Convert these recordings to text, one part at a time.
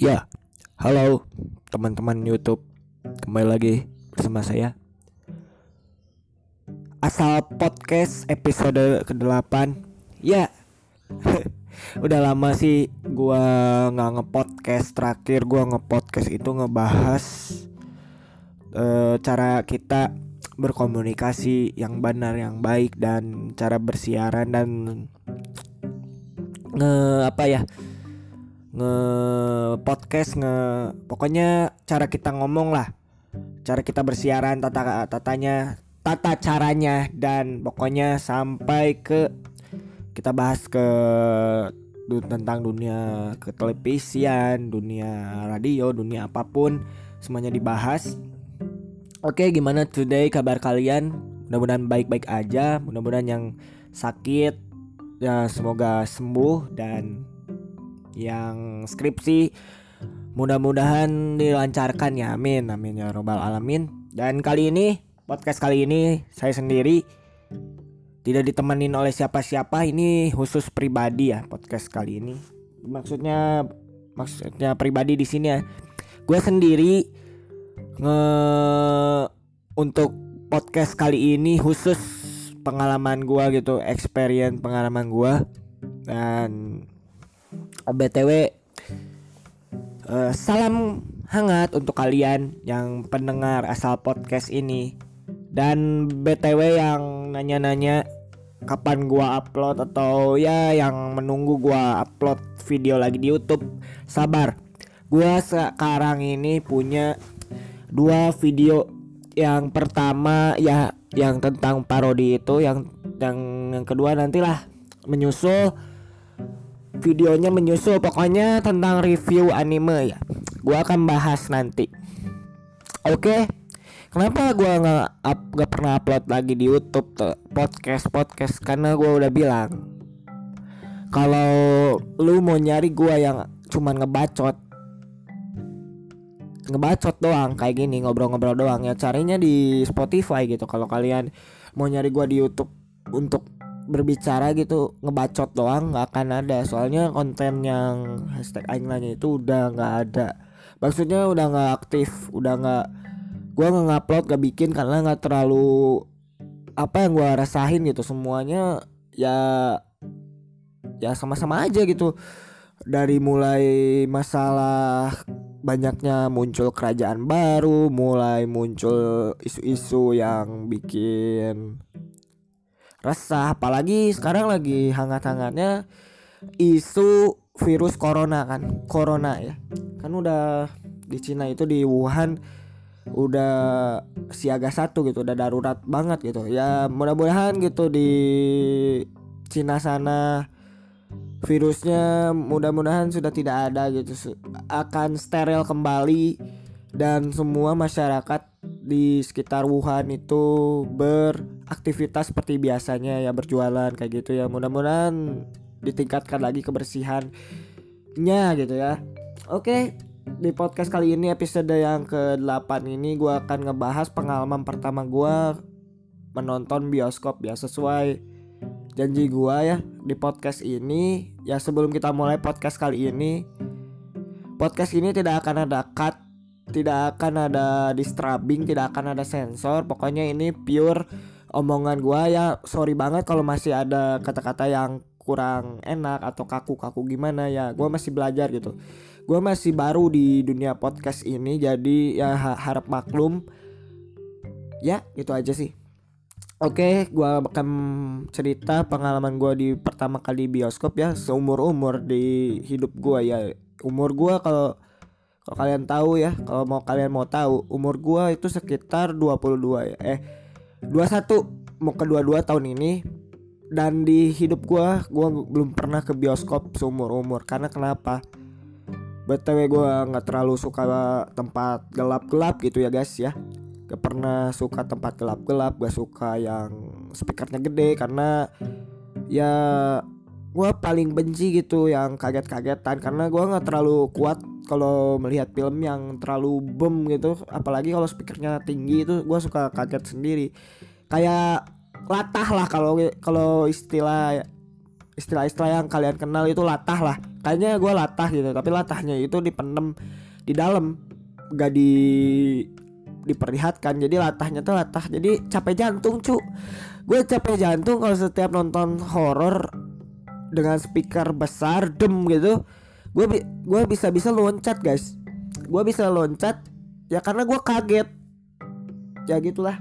Ya, halo teman-teman YouTube. Kembali lagi bersama saya. Asal Podcast episode ke-8 Ya, udah lama sih gua nggak ngepodcast. Terakhir gua ngepodcast itu ngebahas uh, Cara kita berkomunikasi yang benar, yang baik Dan cara bersiaran dan nge apa ya nge podcast nge pokoknya cara kita ngomong lah. Cara kita bersiaran tata tatanya tata caranya dan pokoknya sampai ke kita bahas ke tentang dunia ke televisian dunia radio dunia apa pun semuanya dibahas. Oke gimana today kabar kalian? Mudah-mudahan baik-baik aja mudah-mudahan yang sakit ya semoga sembuh dan yang skripsi mudah-mudahan dilancarkan ya amin. Amin ya robbal alamin. Dan kali ini podcast kali ini saya sendiri tidak ditemenin oleh siapa-siapa. Ini khusus pribadi ya podcast kali ini. Maksudnya maksudnya pribadi di sini ya. Gue sendiri nge untuk podcast kali ini khusus pengalaman gue gitu experience pengalaman gue dan btw uh, salam hangat untuk kalian yang pendengar asal podcast ini. Dan btw yang nanya-nanya kapan gua upload atau ya yang menunggu gua upload video lagi di YouTube sabar. Gua sekarang ini punya dua video. Yang pertama ya yang tentang parodi itu yang yang yang kedua nantilah menyusul videonya menyusul pokoknya tentang review anime ya. Gua akan bahas nanti. Oke kenapa gua nggak nggak pernah upload lagi di YouTube tuh podcast podcast? Karena gua udah bilang kalau lu mau nyari gua yang cuman ngebacot ngebacot doang kayak gini ngobrol-ngobrol doang ya carinya di Spotify gitu. Kalau kalian mau nyari gua di YouTube untuk berbicara gitu ngebacot doang nggak akan ada. Soalnya konten yang hashtag aing itu udah nggak ada. Maksudnya udah nggak aktif udah nggak gua nggak ngupload gak bikin karena nggak terlalu apa yang gua rasain gitu. Semuanya ya ya sama-sama aja gitu. Dari mulai masalah banyaknya muncul kerajaan baru mulai muncul isu-isu yang bikin resah apalagi sekarang lagi hangat-hangatnya isu virus corona kan corona ya. Kan udah di Cina itu di Wuhan udah siaga satu gitu udah darurat banget gitu. Ya mudah-mudahan gitu di Cina sana virusnya mudah-mudahan sudah tidak ada gitu akan steril kembali dan semua masyarakat di sekitar Wuhan itu beraktivitas seperti biasanya ya berjualan kayak gitu ya. Mudah-mudahan ditingkatkan lagi kebersihannya gitu ya. Oke di podcast kali ini episode yang ke-8 ini gue akan ngebahas pengalaman pertama gue menonton bioskop ya sesuai janji gue ya. Di podcast ini ya sebelum kita mulai podcast kali ini podcast ini tidak akan ada cut tidak akan ada disturbing, tidak akan ada sensor. Pokoknya ini pure omongan gua ya. Sorry banget kalau masih ada kata-kata yang kurang enak atau kaku-kaku gimana ya. Gua masih belajar gitu. Gua masih baru di dunia podcast ini jadi ya harap maklum. Ya, itu aja sih. Oke, gua akan cerita pengalaman gua di pertama kali bioskop ya seumur umur di hidup gua ya. Umur gua kalau kalau kalian tahu ya, kalau mau kalian mau tahu, umur gua itu sekitar 22 ya. Eh 21 mau ke 22 tahun ini dan di hidup gua gua belum pernah ke bioskop seumur umur karena kenapa? BTW gua nggak terlalu suka tempat gelap-gelap gitu ya guys ya. Gak pernah suka tempat gelap-gelap, gak suka yang speakernya gede karena ya gue paling benci gitu yang kaget-kagetan karena gue nggak terlalu kuat kalau melihat film yang terlalu boom gitu apalagi kalau speakernya tinggi itu gue suka kaget sendiri. Kayak latah lah kalau kalau istilah istilah-istilah yang kalian kenal itu latah lah. Kayaknya gue latah gitu tapi latahnya itu dipendem di dalam gak di diperlihatkan. Jadi latahnya tuh latah jadi capek jantung cu. Gue capek jantung kalau setiap nonton horor dengan speaker besar dem gitu gue gue bisa bisa loncat guys. Gue bisa loncat ya karena gue kaget. Ya gitulah.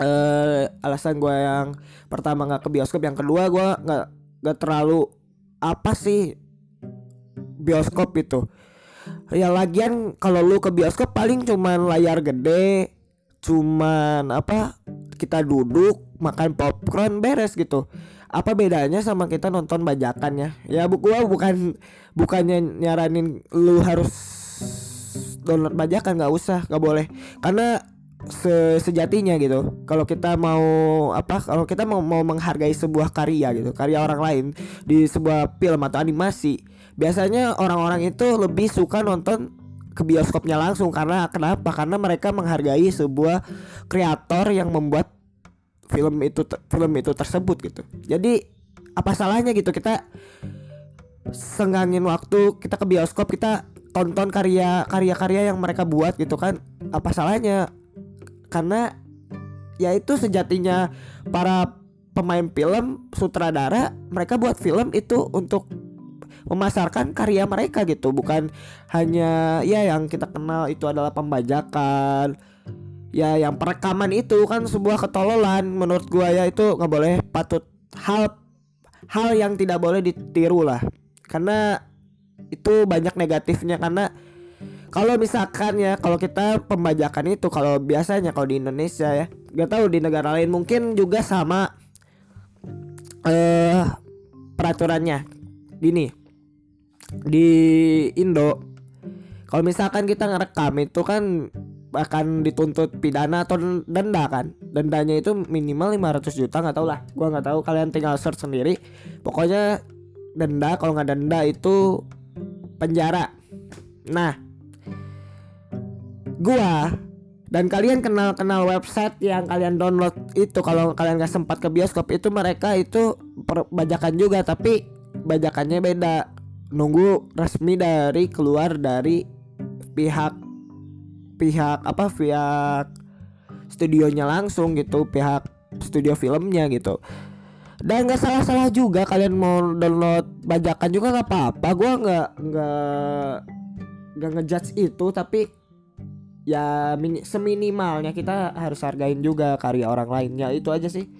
Uh, alasan gue yang pertama nggak ke bioskop yang kedua gue nggak nggak terlalu apa sih bioskop itu. Ya lagian kalau lu ke bioskop paling cuman layar gede cuman apa kita duduk makan popcorn beres gitu apa bedanya sama kita nonton bajakan ya? Ya bu gua bukan bukannya nyaranin lu harus download bajakan nggak usah nggak boleh. Karena se sejatinya gitu kalau kita mau apa kalau kita mau mau menghargai sebuah karya gitu karya orang lain di sebuah film atau animasi biasanya orang-orang itu lebih suka nonton ke bioskopnya langsung. Karena kenapa? Karena mereka menghargai sebuah kreator yang membuat film itu film itu tersebut gitu. Jadi apa salahnya gitu? Kita senggangin waktu kita ke bioskop kita tonton karya karya-karya yang mereka buat gitu kan? Apa salahnya? Karena ya itu sejatinya para pemain film sutradara mereka buat film itu untuk memasarkan karya mereka gitu. Bukan hanya ya yang kita kenal itu adalah pembajakan ya yang perekaman itu kan sebuah ketololan menurut gua ya itu nggak boleh patut hal hal yang tidak boleh ditiru lah. Karena itu banyak negatifnya karena kalau misalkan ya kalau kita pembajakan itu kalau biasanya kalau di Indonesia ya nggak tahu di negara lain mungkin juga sama eh peraturannya. Gini di Indo kalau misalkan kita ngerekam itu kan akan dituntut pidana atau denda kan? Dendanya itu minimal 500 juta nggak tau lah. Gua nggak tahu kalian tinggal search sendiri. Pokoknya denda kalau nggak denda itu penjara. Nah gua dan kalian kenal kenal website yang kalian download itu kalau kalian nggak sempat ke bioskop itu mereka itu bajakan juga tapi bajakannya beda. Nunggu resmi dari keluar dari pihak pihak apa pihak studionya langsung gitu pihak studio filmnya gitu. Dan nggak salah salah juga kalian mau download bajakan juga nggak apa-apa. Gue nggak nggak nggak ngejudge itu tapi ya mini, seminimalnya kita harus hargain juga karya orang lainnya. Itu aja sih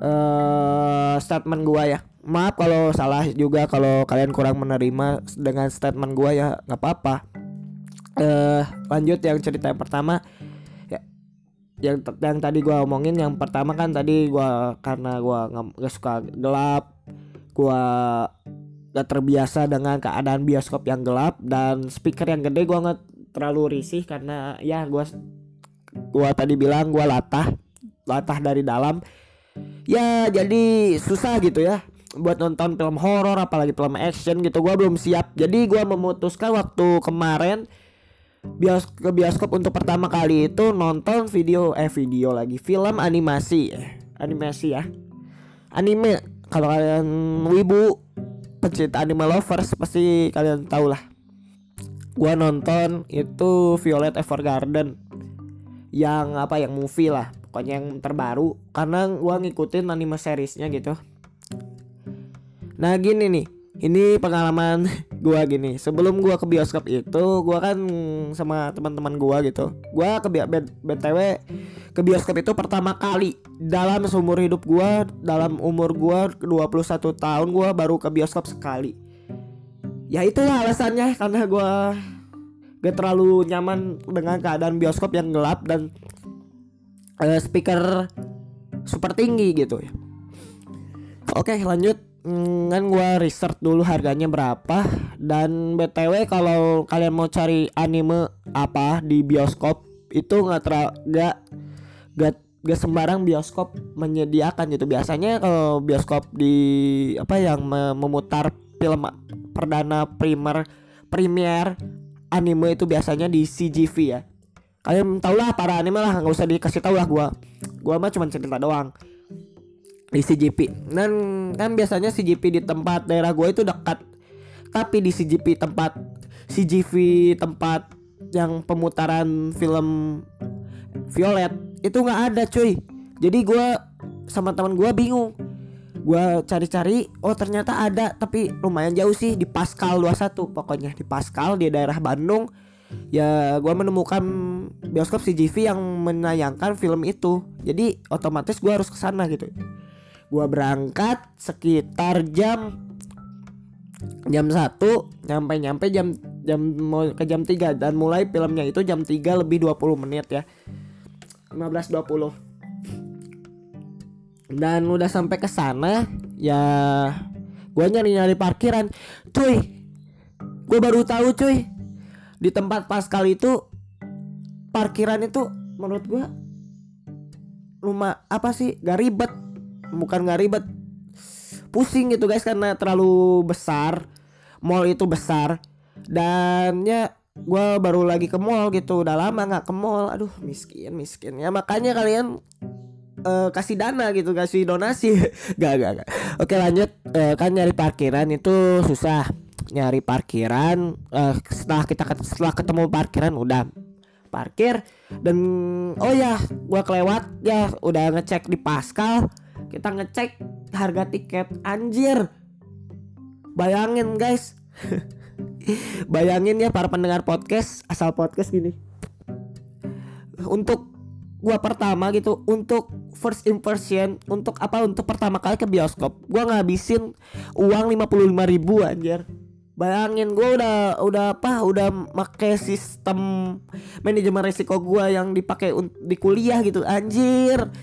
uh, statement gua ya. Maaf kalau salah juga kalau kalian kurang menerima dengan statement gua ya nggak apa-apa uh, lanjut yang cerita yang pertama. Ya yang yang tadi gua omongin yang pertama kan tadi gua karena gua nggak suka gelap gua gak terbiasa dengan keadaan bioskop yang gelap dan speaker yang gede gua nggak terlalu risih karena ya gua gua tadi bilang gua latah latah dari dalam. Ya jadi susah gitu ya buat nonton film horor apalagi film action gitu. Gua belum siap. Jadi gua memutuskan waktu kemarin bios ke bioskop untuk pertama kali itu nonton video eh video lagi film animasi. Eh, animasi ya. Anime kalau kalian wibu pecinta anime lovers pasti kalian tahu lah gua nonton itu Violet Evergarden yang apa yang movie lah pokoknya yang terbaru karena gua ngikutin anime seriesnya gitu. Nah gini nih ini pengalaman gua gini sebelum gua ke bioskop itu gua kan sama teman-teman gua gitu. Gua ke btw ke bioskop itu pertama kali dalam seumur hidup gua dalam umur gua 21 tahun gua baru ke bioskop sekali. Ya itulah alasannya karena gua gak terlalu nyaman dengan keadaan bioskop yang gelap dan uh, speaker super tinggi gitu ya. Oke lanjut kan gue research dulu harganya berapa. Dan btw kalau kalian mau cari anime apa di bioskop itu nggak ter gak, gak gak sembarang bioskop menyediakan gitu. Biasanya kalau bioskop di apa yang memutar film perdana primer premier anime itu biasanya di CGV ya. Kalian tau lah para anime lah nggak usah dikasih tau lah gue gue mah cuma cerita doang di CGP dan kan biasanya CGP di tempat daerah gue itu dekat. Tapi di CGV tempat CGV tempat yang pemutaran film Violet itu nggak ada cuy. Jadi gue sama teman gue bingung. Gue cari-cari oh ternyata ada tapi lumayan jauh sih di Pascal 21 pokoknya di Pascal di daerah Bandung. Ya gue menemukan bioskop CGV yang menayangkan film itu. Jadi otomatis gue harus ke sana gitu gue berangkat sekitar jam jam satu nyampe nyampe jam jam ke jam 3 dan mulai filmnya itu jam 3 lebih 20 menit ya. 15.20 dan udah sampai ke sana ya gue nyari nyari parkiran. Cuy gue baru tahu cuy. Di tempat Pascal itu parkiran itu menurut gue rumah apa sih? Gak ribet bukan gak ribet. Pusing gitu guys karena terlalu besar. Mall itu besar. Dan ya gue baru lagi ke mall gitu. Udah lama nggak ke mall. Aduh miskin miskin. Ya makanya kalian uh, kasih dana gitu kasih donasi. Gak gak gak oke lanjut. Uh, kan nyari parkiran itu susah. Nyari parkiran uh, setelah kita setelah ketemu parkiran udah parkir. Dan oh ya gua kelewat. Ya udah ngecek di Pascal kita ngecek harga tiket anjir bayangin guys Bayangin ya para pendengar podcast asal podcast gini. Untuk gua pertama gitu, untuk first impression, untuk apa? Untuk pertama kali ke bioskop, gua ngabisin uang 55 ribu anjir. Bayangin gue udah udah apa udah make sistem manajemen resiko gue yang dipakai di kuliah gitu anjir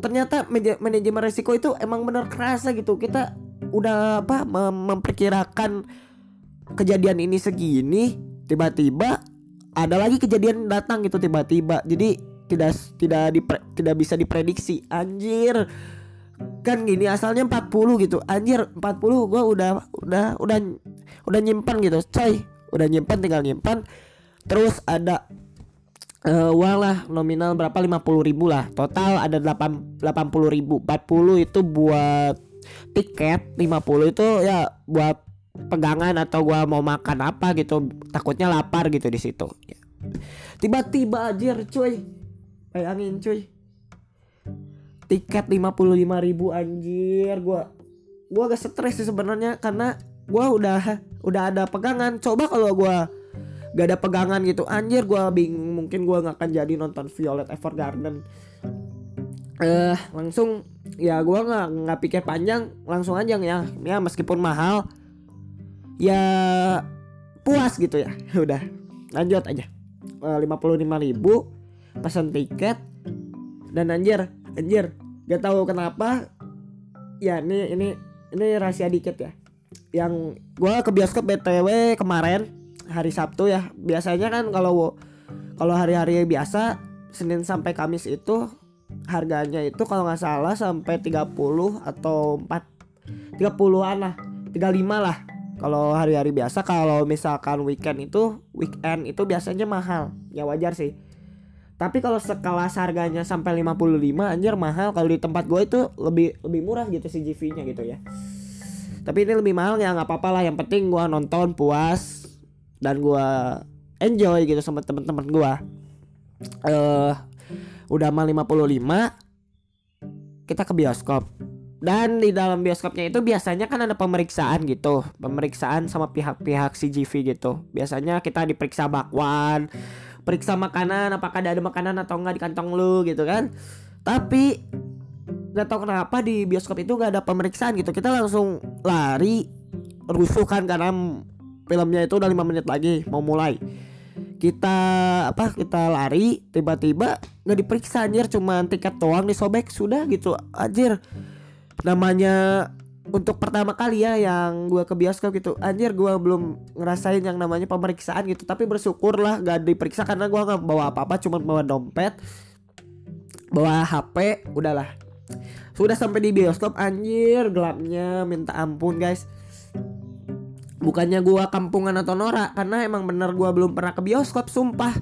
ternyata manajemen resiko itu emang bener kerasa gitu. Kita udah apa mem memperkirakan kejadian ini segini tiba-tiba ada lagi kejadian datang gitu tiba-tiba. Jadi tidak tidak dipre, tidak bisa diprediksi. Anjir kan gini asalnya 40 gitu. Anjir 40 gua udah udah udah udah nyimpan gitu. Coy udah nyimpan tinggal nyimpan. Terus ada uh, uang lah nominal berapa? 50 ribu lah. Total ada 8 80 ribu. 40 itu buat tiket 50 itu ya buat pegangan atau gua mau makan apa gitu. Takutnya lapar gitu di situ. Tiba-tiba aja cuy. Bayangin cuy. Tiket 55 ribu anjir. Gua gua agak stres sih sebenarnya karena gua udah udah ada pegangan. Coba kalau gua gak ada pegangan gitu. Anjir gua bingung. Mungkin gua nggak akan jadi nonton Violet Evergarden. Eh uh, langsung ya gua nggak nggak pikir panjang. Langsung aja ya. Ya meskipun mahal. Ya puas gitu ya. Udah. Lanjut aja. Eh, lima puluh lima ribu pesan tiket. Dan anjir anjir. Gak tahu kenapa. Ya ini ini ini rahasia dikit ya. Yang gua ke bioskop btw kemarin hari Sabtu ya. Biasanya kan kalau kalau hari-hari biasa Senin sampai Kamis itu harganya itu kalau nggak salah sampai 30 atau 4 30-an lah 35 lah. Kalau hari-hari biasa kalau misalkan weekend itu weekend itu biasanya mahal. Ya wajar sih. Tapi kalau sekelas harganya sampai 55 anjir mahal. Kalau di tempat gue itu lebih lebih murah gitu sih GV nya gitu ya. Tapi ini lebih mahal ya nggak apa-apa lah. Yang penting gue nonton puas dan gue enjoy gitu sama teman-teman gue uh, udah mal 55 kita ke bioskop. Dan di dalam bioskopnya itu biasanya kan ada pemeriksaan gitu pemeriksaan sama pihak-pihak CGV gitu. Biasanya kita diperiksa bakwan periksa makanan apakah ada makanan atau enggak di kantong lu gitu kan. Tapi nggak tahu kenapa di bioskop itu nggak ada pemeriksaan gitu. Kita langsung lari rusuh kan karena filmnya itu udah lima menit lagi mau mulai. Kita apa kita lari tiba-tiba nggak diperiksa anjir. Cuma tiket doang disobek sudah gitu anjir. Namanya untuk pertama kali ya yang gue ke bioskop gitu. Anjir gue belum ngerasain yang namanya pemeriksaan gitu. Tapi bersyukur lah gak diperiksa karena gue nggak bawa apa-apa cuma bawa dompet bawa HP udahlah. Sudah sampai di bioskop anjir gelapnya minta ampun guys bukannya gue kampungan atau norak karena emang bener gue belum pernah ke bioskop sumpah.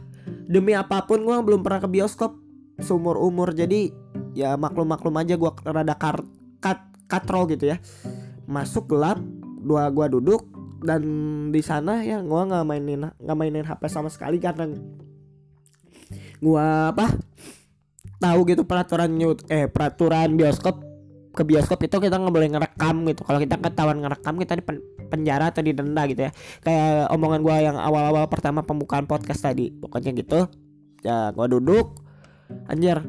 Demi apa pun gue belum pernah ke bioskop seumur umur. Jadi ya maklum maklum aja gue rada kar kat katro gitu ya. Masuk gelap dua gua duduk dan di sana ya gua nggak mainin nggak mainin HP sama sekali karena gua apa tahu gitu peraturan eh peraturan bioskop ke bioskop itu kita nggak boleh ngerekam gitu. Kalau kita ketahuan ngerekam kita di penjara atau didenda gitu ya. Kayak omongan gua yang awal-awal pertama pembukaan podcast tadi. Pokoknya gitu. Ya gua duduk. Anjir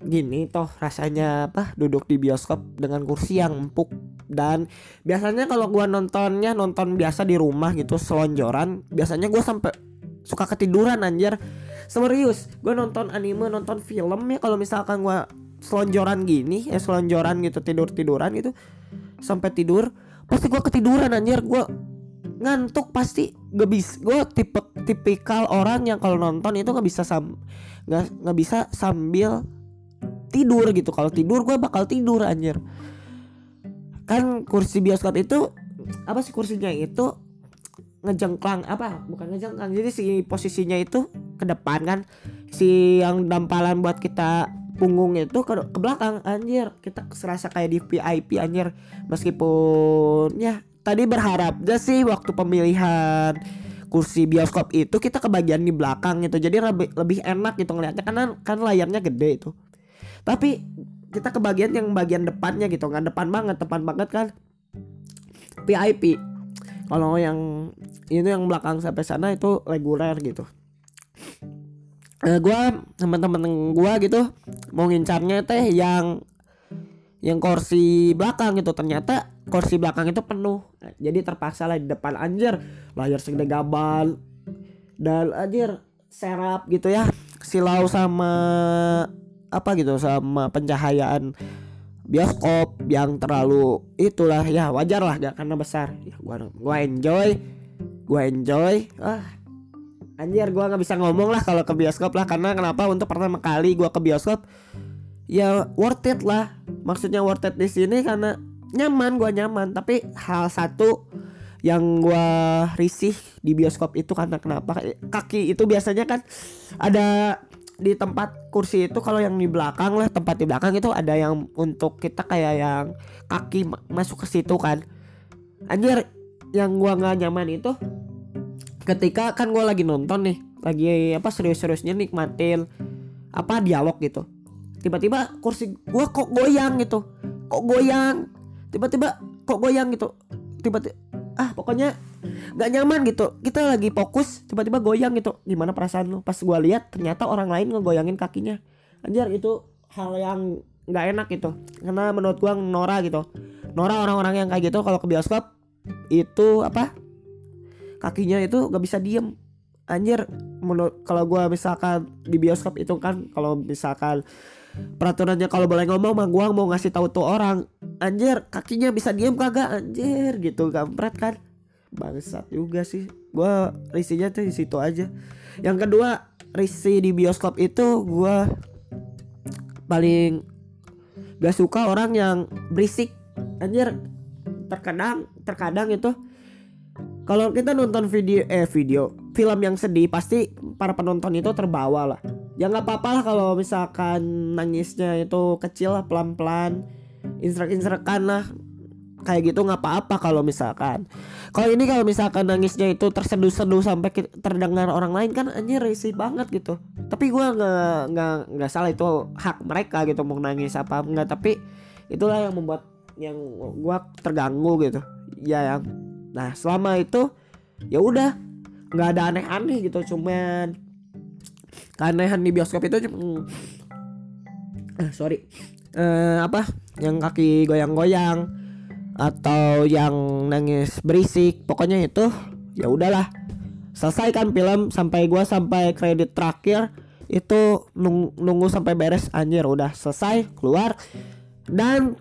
gini toh rasanya apa? Duduk di bioskop dengan kursi yang empuk. Dan biasanya kalau gua nontonnya nonton biasa di rumah gitu selonjoran biasanya gua sampai suka ketiduran anjir. Serius gue nonton anime nonton film ya kalau misalkan gue selonjoran gini ya selonjoran gitu tidur tiduran gitu sampai tidur pasti gue ketiduran anjir. Gue ngantuk pasti gak bisa gue tipe tipikal orang yang kalau nonton itu nggak bisa sam nggak nggak bisa sambil tidur gitu. Kalau tidur gue bakal tidur anjir. Kan kursi bioskop itu apa sih kursinya itu? Ngejengklang apa? Bukan ngejengklang jadi si posisinya itu ke depan kan. Si yang dampalan buat kita punggung itu ke, ke belakang anjir. Kita serasa kayak di VIP anjir. Meskipun ya tadi berharap aja sih waktu pemilihan kursi bioskop itu kita kebagian di belakang gitu. Jadi lebih lebih enak gitu ngeliatnya. Karena kan layarnya gede itu. Tapi kita kebagian yang bagian depannya gitu nggak depan banget depan banget kan. VIP kalau yang itu yang belakang sampai sana itu reguler gitu uh, gue teman-teman gue gitu mau ngincarnya teh yang yang kursi belakang gitu. Ternyata kursi belakang itu penuh. Jadi terpaksa lah di depan anjir. Layar segede gaban dan anjir serap gitu ya. Silau sama apa gitu sama pencahayaan bioskop yang terlalu itulah ya wajar lah gak karena besar. Ya gua gua enjoy. Gua enjoy. Ah anjir gua nggak bisa ngomong lah kalau ke bioskop lah karena kenapa? Untuk pertama kali gua ke bioskop ya worth it lah. Maksudnya worth it di sini karena nyaman gua nyaman. Tapi hal satu yang gua risih di bioskop itu karena kenapa? Kaki itu biasanya kan ada di tempat kursi itu kalau yang di belakang lah tempat di belakang itu ada yang untuk kita kayak yang kaki masuk ke situ kan. Anjir yang gua nggak nyaman itu ketika kan gua lagi nonton nih lagi apa serius-seriusnya nikmatin apa dialog gitu. Tiba-tiba kursi gua kok goyang gitu. Kok goyang? Tiba-tiba kok goyang gitu. Tiba-tiba ah pokoknya nggak nyaman gitu. Kita lagi fokus tiba-tiba goyang gitu. Gimana perasaan lu? Pas gua lihat ternyata orang lain ngegoyangin kakinya. Anjir itu hal yang nggak enak gitu. Karena menurut gua Nora gitu. Nora orang-orang yang kayak gitu kalau ke bioskop itu apa kakinya itu nggak bisa diem. Anjir menurut kalau gua misalkan di bioskop itu kan kalau misalkan peraturannya kalau boleh ngomong mah gua mau ngasih tahu tuh orang anjir kakinya bisa diem kagak? Anjir gitu kampret kan. Bangsat juga sih. Gue risinya tuh di situ aja. Yang kedua risi di bioskop itu gue paling gak suka orang yang berisik. Anjir terkadang terkadang itu kalau kita nonton video eh video film yang sedih pasti para penonton itu terbawa lah. Ya nggak apa-apa lah kalau misalkan nangisnya itu kecil lah pelan-pelan instrek-instrekan lah. Kayak gitu nggak apa-apa kalau misalkan. Kalau ini kalau misalkan nangisnya itu terseduh-seduh sampai terdengar orang lain kan anjir risih banget gitu. Tapi gue nggak nggak nggak salah itu hak mereka gitu mau nangis apa enggak. Tapi itulah yang membuat yang gue terganggu gitu. Ya yang nah selama itu ya udah nggak ada aneh-aneh gitu cuman keanehan di bioskop itu cuma eh, sorry eh, apa yang kaki goyang-goyang atau yang nangis berisik pokoknya itu ya udahlah. Selesaikan film sampai gua sampai kredit terakhir itu nung nunggu sampai beres anjir udah selesai keluar. Dan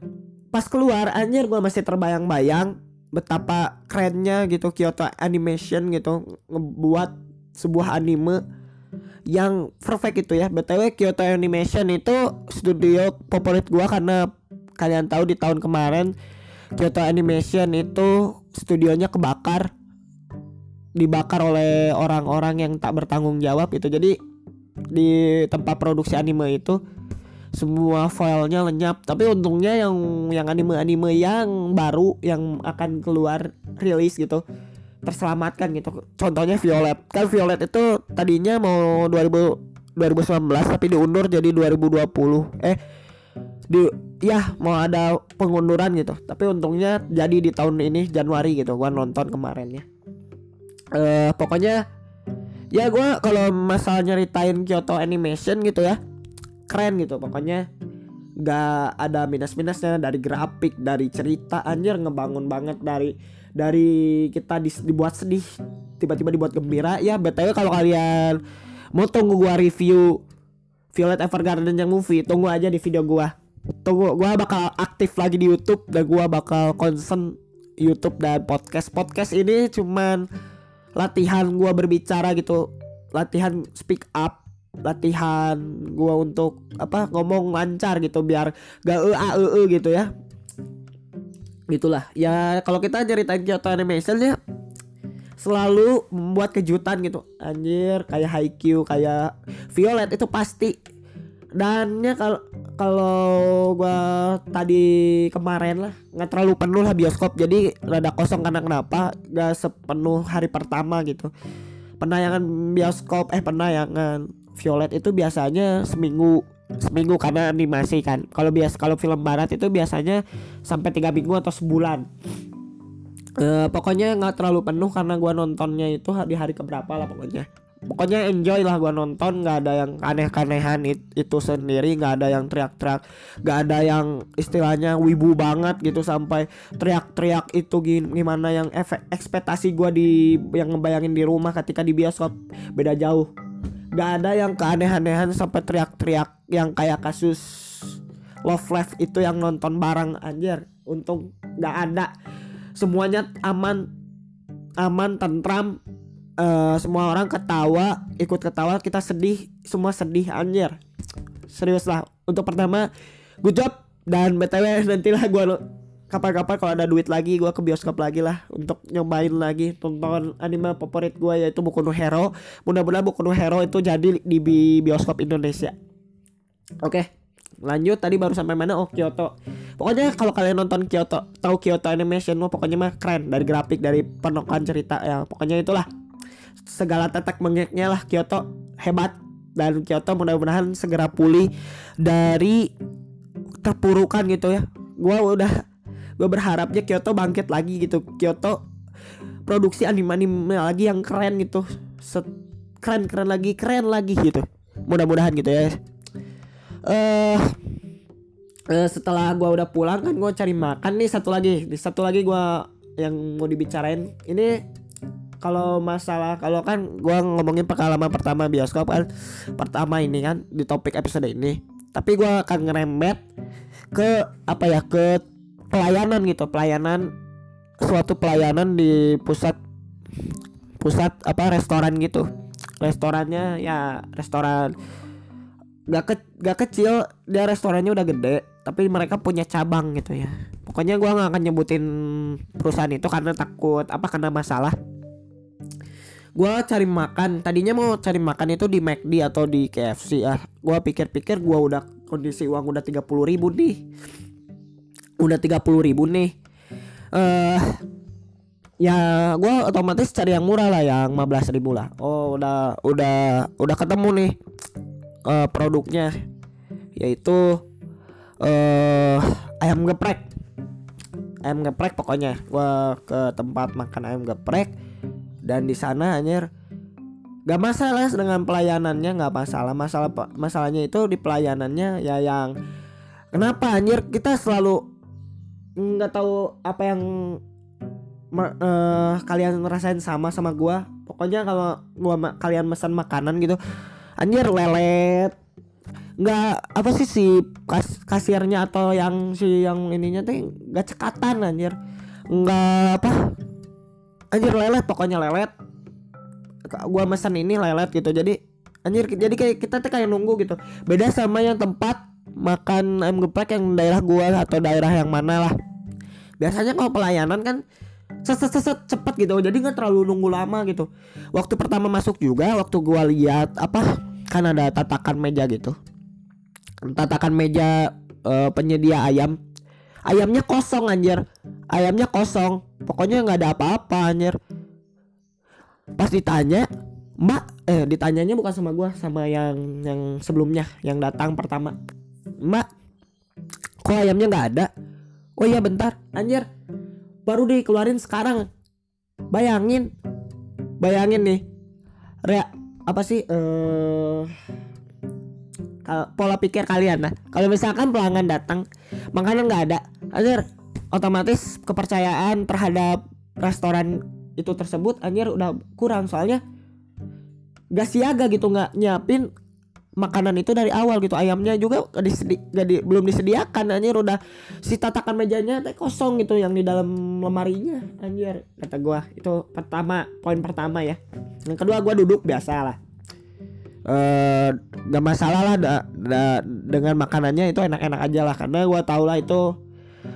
pas keluar anjir gua masih terbayang-bayang betapa kerennya gitu Kyoto Animation gitu ngebuat sebuah anime yang perfect itu ya. Btw Kyoto Animation itu studio favorit gua karena kalian tahu di tahun kemarin Kyoto Animation itu studionya kebakar dibakar oleh orang-orang yang tak bertanggung jawab itu. Jadi di tempat produksi anime itu semua filenya lenyap. Tapi untungnya yang yang anime-anime yang baru yang akan keluar rilis gitu terselamatkan gitu. Contohnya Violet. Kan Violet itu tadinya mau 2000 2019 tapi diundur jadi 2020 eh di ya mau ada pengunduran gitu. Tapi untungnya jadi di tahun ini Januari gitu. Gua nonton kemarin ya eh pokoknya ya gua kalau masalah nyeritain Kyoto Animation gitu ya keren gitu. Pokoknya nggak ada minus-minusnya dari grafik dari cerita anjir ngebangun banget dari dari kita di, dibuat sedih tiba-tiba dibuat gembira. Ya btw kalau kalian mau tunggu gua review Violet Evergarden yang movie tunggu aja di video gua. Tunggu gua bakal aktif lagi di YouTube dan gua bakal concern YouTube dan podcast. Podcast ini cuman latihan gua berbicara gitu latihan speak up latihan gua untuk apa ngomong lancar gitu biar gak e a e e gitu ya. Gitulah. Ya kalau kita ceritain Kyoto Animation ya selalu membuat kejutan gitu. Anjir kayak Haikyuu kayak Violet itu pasti. Dan ya kalau kalau gua tadi kemarin lah nggak terlalu penuh lah bioskop. Jadi rada kosong karena kenapa? Gak sepenuh hari pertama gitu. Penayangan bioskop eh penayangan Violet itu biasanya seminggu seminggu karena animasi kan. Kalau bias kalau film barat itu biasanya sampai tiga minggu atau sebulan. E, pokoknya nggak terlalu penuh karena gua nontonnya itu di hari keberapa lah pokoknya. Pokoknya enjoy lah gua nonton nggak ada yang aneh-anehan it, itu sendiri nggak ada yang teriak-teriak nggak ada yang istilahnya wibu banget gitu sampai teriak-teriak itu gimana yang efek ekspektasi gua di yang ngebayangin di rumah ketika di bioskop beda jauh Gak ada yang keaneh-anehan sampai teriak-teriak yang kayak kasus Love Life itu yang nonton bareng anjir. Untung gak ada. Semuanya aman, aman, tentram. Uh, semua orang ketawa, ikut ketawa, kita sedih, semua sedih anjir. Serius lah. Untuk pertama, good job dan btw nantilah gue kapan-kapan kalau ada duit lagi gue ke bioskop lagi lah untuk nyobain lagi tonton anime favorit gue yaitu Boku no Hero. Mudah-mudahan Boku no Hero itu jadi di bioskop Indonesia. Oke lanjut. Tadi baru sampai mana? Oh Kyoto. Pokoknya kalau kalian nonton Kyoto tahu Kyoto Animation pokoknya mah keren. Dari grafik dari penokohan cerita ya pokoknya itulah. Segala tetek mengeknya lah Kyoto. Hebat. Dan Kyoto mudah-mudahan segera pulih dari terpurukan gitu ya. Gua udah gue berharapnya Kyoto bangkit lagi gitu. Kyoto produksi anime-anime lagi yang keren gitu. Set, keren keren lagi keren lagi gitu. Mudah-mudahan gitu ya. Eh uh, uh, setelah gue udah pulang kan gue cari makan nih satu lagi. Satu lagi gue yang mau dibicarain. Ini kalau masalah kalau kan gue ngomongin pengalaman pertama bioskop kan. Pertama ini kan di topik episode ini. Tapi gue akan ngerembet ke apa ya ke pelayanan gitu pelayanan suatu pelayanan di pusat pusat apa restoran gitu. Restorannya ya restoran gak ke gak kecil dia restorannya udah gede tapi mereka punya cabang gitu ya. Pokoknya gua nggak akan nyebutin perusahaan itu karena takut apa karena masalah. Gua cari makan tadinya mau cari makan itu di McD atau di KFC ya. Gua pikir-pikir gua udah kondisi uang udah tiga puluh ribu nih udah tiga puluh ribu nih. Eh uh, ya gue otomatis cari yang murah lah yang 15 ribu lah. Oh udah udah udah ketemu nih uh, produknya. Yaitu uh, ayam geprek. Ayam geprek pokoknya. Gue ke tempat makan ayam geprek. Dan di sana anjir gak masalah dengan pelayanannya nggak masalah. Masalah masalahnya itu di pelayanannya ya yang kenapa anjir kita selalu nggak tahu apa yang uh, kalian ngerasain sama sama gua. Pokoknya kalau gua ma kalian pesan makanan gitu anjir lelet. Nggak apa sih si kas kasirnya atau yang si yang ininya tuh nggak cekatan anjir. Nggak apa anjir lelet pokoknya lelet. Gua pesan ini lelet gitu. Jadi anjir jadi kayak kita tuh kayak nunggu gitu. Beda sama yang tempat makan ayam geprek yang daerah gua atau daerah yang mana lah biasanya kalau pelayanan kan set set set cepet gitu. Jadi nggak terlalu nunggu lama gitu. Waktu pertama masuk juga waktu gua lihat apa kan ada tatakan meja gitu. Tatakan meja uh, penyedia ayam. Ayamnya kosong anjir. Ayamnya kosong. Pokoknya nggak ada apa-apa anjir. Pas ditanya mbak eh ditanyanya bukan sama gua sama yang yang sebelumnya yang datang pertama. Mbak kok ayamnya nggak ada oh iya bentar. Anjir. Baru dikeluarin sekarang. Bayangin. Bayangin nih. Rea, apa sih kalau pola pikir kalian nah kalau misalkan pelanggan datang makanan nggak ada anjir otomatis kepercayaan terhadap restoran itu tersebut anjir udah kurang. Soalnya gak siaga gitu nggak nyiapin makanan itu dari awal gitu. Ayamnya juga gak disedi, gak di, belum disediakan anjir. Udah si tatakan mejanya teh kosong gitu yang di dalam lemarinya anjir kata gua. Itu pertama poin pertama ya. Yang kedua gua duduk biasa lah eh gak masalah lah da, da, dengan makanannya itu enak-enak aja lah. Karena gua tau lah itu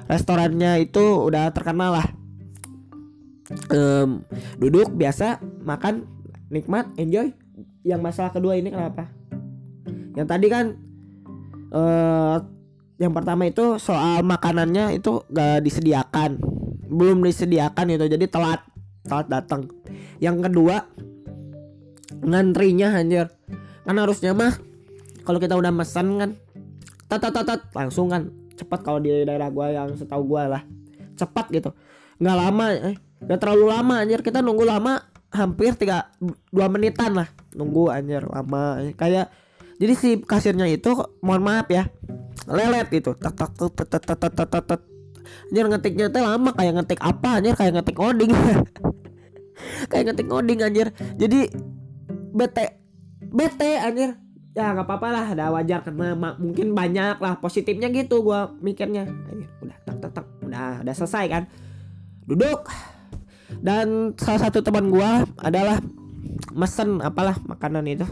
restorannya itu udah terkenal lah. Um, duduk biasa makan nikmat enjoy. Yang masalah kedua ini kenapa yang tadi kan uh, yang pertama itu soal makanannya itu gak disediakan. Belum disediakan itu jadi telat telat datang. Yang kedua ngantrinya anjir. Kan harusnya mah kalau kita udah mesen kan tat tat tat langsung kan cepat kalau di daerah gua yang setahu gua lah. Cepat gitu. Nggak lama eh nggak terlalu lama anjir. Kita nunggu lama hampir tiga dua menitan lah. Nunggu anjir lama. Kayak jadi si kasirnya itu mohon maaf ya lelet tak tak tak tak tak tak tak tak anjir ngetiknya teh lama kayak ngetik apa anjir kayak ngetik coding. Kayak ngetik coding anjir. Jadi bete bete anjir. Ya nggak apa-apa lah ada wajar karena mungkin banyak lah positifnya gitu gua mikirnya. Anjir, udah tak tak tak udah udah selesai kan. Duduk. Dan salah satu teman gua adalah mesen apalah makanan itu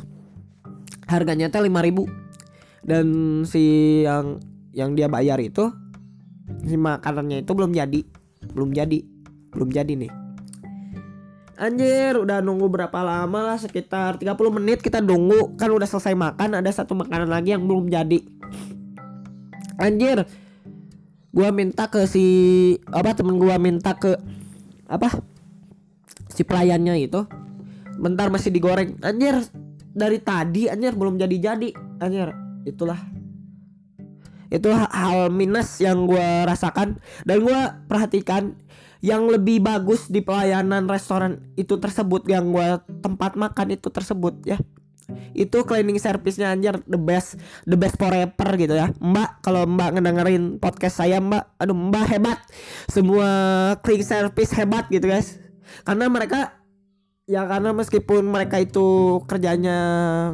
harganya teh 5000 dan si yang yang dia bayar itu si makanannya itu belum jadi. Belum jadi. Belum jadi nih. Anjir udah nunggu berapa lama lah sekitar 30 menit kita nunggu. Kan udah selesai makan ada satu makanan lagi yang belum jadi. Anjir gua minta ke si apa temen gua minta ke apa si pelayannya itu. Bentar masih digoreng. Anjir dari tadi anjir belum jadi-jadi anjir. Itulah. Itu hal minus yang gue rasakan dan gue perhatikan yang lebih bagus di pelayanan restoran itu tersebut yang gue tempat makan itu tersebut ya. Itu cleaning service-nya anjir the best the best forever gitu ya. Mbak kalau mbak ngedengerin podcast saya mbak aduh mbak hebat. Semua cleaning service hebat gitu guys. Karena mereka ya karena meskipun mereka itu kerjanya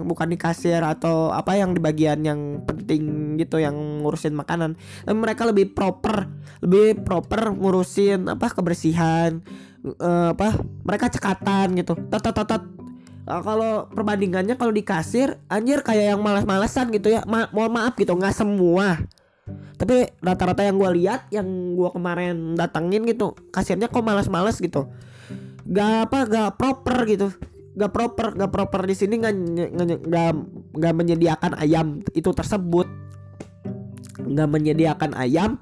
bukan di kasir atau apa yang di bagian yang penting gitu yang ngurusin makanan tapi mereka lebih proper lebih proper ngurusin apa kebersihan uh, apa mereka cekatan gitu. Tat tat tat uh, kalau perbandingannya kalau di kasir anjir kayak yang malas-malasan gitu ya. Ma mohon maaf gitu nggak semua. Tapi rata-rata yang gue lihat yang gue kemarin datengin gitu kasirnya kok malas-malas gitu gak apa gak proper gitu. Gak proper gak proper. Di sini nggak nggak nggak menyediakan ayam itu tersebut. Nggak menyediakan ayam.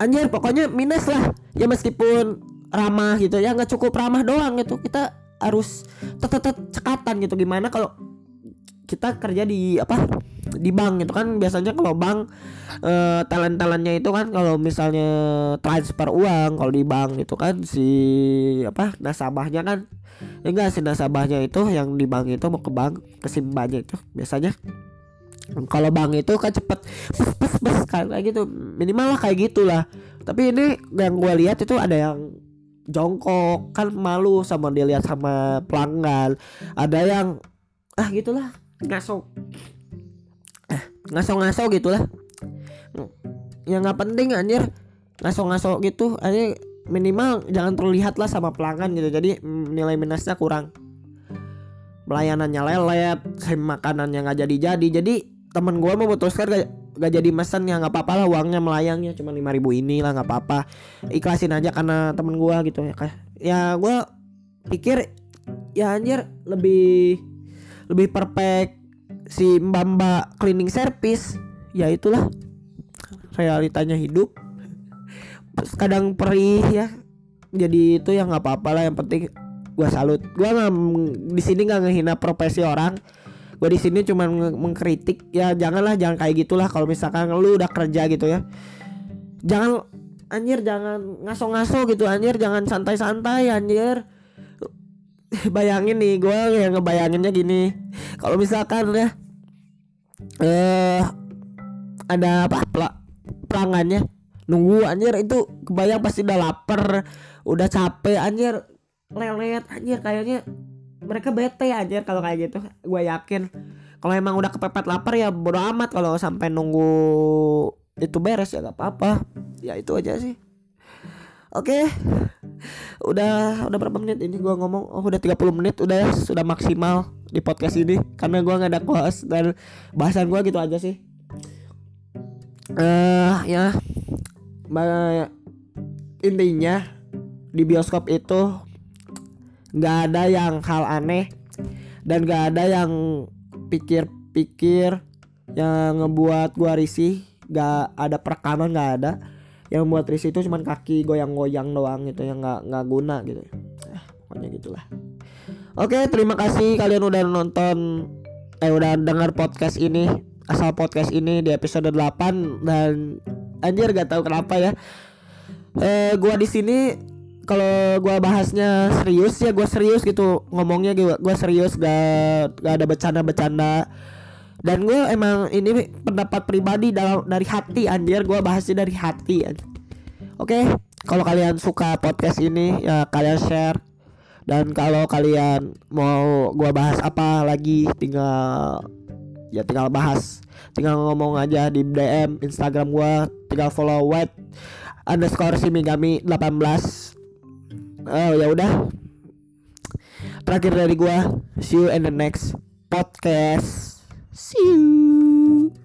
Anjir pokoknya minus lah. Ya meskipun ramah gitu ya nggak cukup ramah doang gitu. Kita harus tetap cekatan gitu. Gimana kalau kita kerja di apa di bank gitu kan. Biasanya kalau bank uh, talent talentnya itu kan kalau misalnya transfer uang kalau di bank itu kan si apa nasabahnya kan. Ya enggak si nasabahnya itu yang di bank itu mau ke bank ke simbannya itu biasanya. Kalau bank itu kan cepet pes pes pes kayak gitu. Minimal lah kayak gitulah. Tapi ini yang gue lihat itu ada yang jongkok kan malu sama dilihat sama pelanggan. Ada yang ah gitulah ngaso. Eh, ngaso-ngaso gitulah. Ya nggak penting anjir. Ngaso-ngaso gitu aja minimal jangan terlihat lah sama pelanggan gitu. Jadi nilai minusnya kurang. Pelayanannya lelet makanannya nggak jadi jadi temen gue memutuskan gak, gak jadi mesen ya nggak apa-apa lah uangnya melayangnya. Cuma lima ribu ini lah nggak apa-apa. Ikhlasin aja karena temen gue gitu ya ya gue pikir ya anjir lebih lebih perfect si mbak mbak cleaning service ya itulah realitanya hidup. Kadang perih ya jadi itu ya nggak apa-apa lah yang penting gue salut. Gue nggak di sini nggak ngehina profesi orang. Gue di sini cuma mengkritik ya janganlah jangan kayak gitulah kalau misalkan lu udah kerja gitu ya. Jangan anjir jangan ngaso-ngaso gitu anjir jangan santai-santai anjir. Bayangin nih gue yang ngebayanginnya gini kalau misalkan ya eh ada apa pelanggannya nunggu anjir itu kebayang pasti udah lapar udah capek anjir lelet anjir kayaknya mereka bete anjir kalau kayak gitu gue yakin. Kalau emang udah kepepet lapar ya bodo amat kalau sampai nunggu itu beres ya gak apa-apa. Ya itu aja sih. Oke Udah udah berapa menit ini gue ngomong? Oh udah 30 menit udah ya Sudah maksimal di podcast ini Karena gue gak ada kuas Dan bahasan gue gitu aja sih. Eh uh, ya intinya di bioskop itu nggak ada yang hal aneh dan nggak ada yang pikir-pikir yang ngebuat gua risih. Nggak ada perekaman nggak ada. Yang buat risih itu cuma kaki goyang-goyang doang gitu yang nggak nggak guna gitu. Eh, pokoknya gitulah oke terima kasih kalian udah nonton eh udah dengar podcast ini asal podcast ini di episode 8 dan anjir gak tahu kenapa ya. Eh gua di sini kalau gua bahasnya serius ya gua serius gitu ngomongnya gua gua serius gak gak ada bercanda-bercanda. Dan gue emang ini pendapat pribadi dalam dari hati anjir gue bahasnya dari hati oke okay? kalau kalian suka podcast ini ya kalian share dan kalau kalian mau gue bahas apa lagi tinggal ya tinggal bahas. Tinggal ngomong aja di DM Instagram gua tinggal follow white underscore simigami 18 oh ya udah. Terakhir dari gua see you in the next podcast. See you